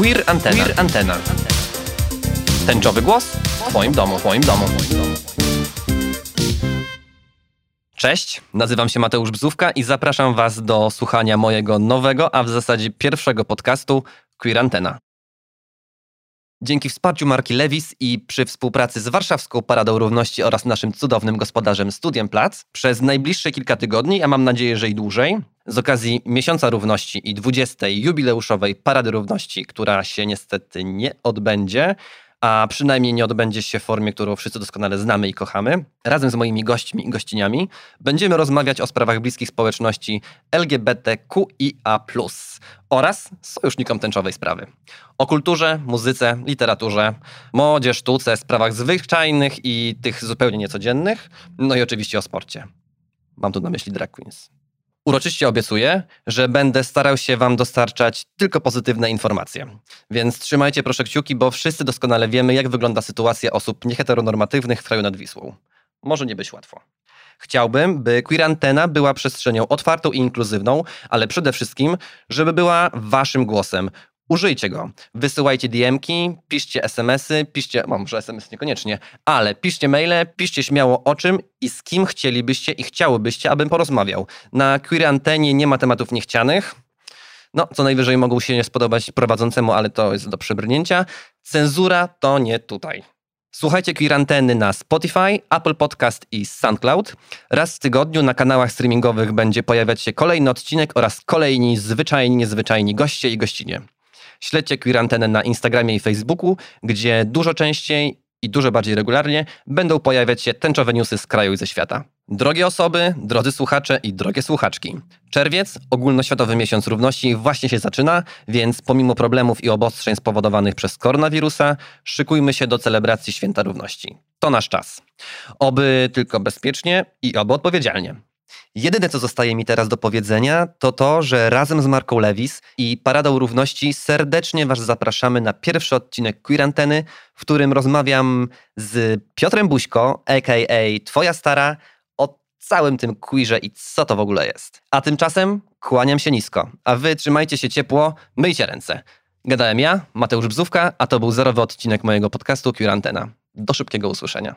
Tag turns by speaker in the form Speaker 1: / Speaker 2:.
Speaker 1: Queer Antena. Queer Antena. Tęczowy głos w Twoim domu, w Twoim domu. Cześć, nazywam się Mateusz Bzówka i zapraszam Was do słuchania mojego nowego, a w zasadzie pierwszego podcastu Queer Antena. Dzięki wsparciu marki Levis i przy współpracy z Warszawską Paradą Równości oraz naszym cudownym gospodarzem Studiem Plac, przez najbliższe kilka tygodni, a mam nadzieję, że i dłużej, z okazji Miesiąca Równości i 20. jubileuszowej Parady Równości, która się niestety nie odbędzie, a przynajmniej nie odbędzie się w formie, którą wszyscy doskonale znamy i kochamy, razem z moimi gośćmi i gościniami będziemy rozmawiać o sprawach bliskich społeczności LGBTQIA+, oraz sojusznikom tęczowej sprawy. O kulturze, muzyce, literaturze, modzie, sztuce, sprawach zwyczajnych i tych zupełnie niecodziennych, no i oczywiście o sporcie. Mam tu na myśli drag queens. Uroczyście obiecuję, że będę starał się Wam dostarczać tylko pozytywne informacje. Więc trzymajcie proszę kciuki, bo wszyscy doskonale wiemy, jak wygląda sytuacja osób nieheteronormatywnych w kraju nad Wisłą. Może nie być łatwo. Chciałbym, by Queer Antena była przestrzenią otwartą i inkluzywną, ale przede wszystkim, żeby była Waszym głosem, Użyjcie go. Wysyłajcie DM-ki, piszcie SMS-y, piszcie, no może SMS niekoniecznie, ale piszcie maile, piszcie śmiało o czym i z kim chcielibyście i chciałybyście, abym porozmawiał. Na Queer Antenie nie ma tematów niechcianych. No, co najwyżej mogą się nie spodobać prowadzącemu, ale to jest do przebrnięcia. Cenzura to nie tutaj. Słuchajcie Queer Anteny na Spotify, Apple Podcast i SoundCloud. Raz w tygodniu na kanałach streamingowych będzie pojawiać się kolejny odcinek oraz kolejni zwyczajni, niezwyczajni goście i gościnie. Śledźcie Queer Antenę na Instagramie i Facebooku, gdzie dużo częściej i dużo bardziej regularnie będą pojawiać się tęczowe newsy z kraju i ze świata. Drogie osoby, drodzy słuchacze i drogie słuchaczki. Czerwiec, ogólnoświatowy miesiąc równości, właśnie się zaczyna, więc pomimo problemów i obostrzeń spowodowanych przez koronawirusa, szykujmy się do celebracji Święta Równości. To nasz czas. Oby tylko bezpiecznie i oby odpowiedzialnie. Jedyne, co zostaje mi teraz do powiedzenia, to to, że razem z Marką Lewis i Paradą Równości serdecznie Was zapraszamy na pierwszy odcinek Queer w którym rozmawiam z Piotrem Buźko, a.k.a. Twoja Stara, o całym tym queerze i co to w ogóle jest. A tymczasem kłaniam się nisko, a Wy trzymajcie się ciepło, myjcie ręce. Gadałem ja, Mateusz Bzówka, a to był zerowy odcinek mojego podcastu Queer. Do szybkiego usłyszenia.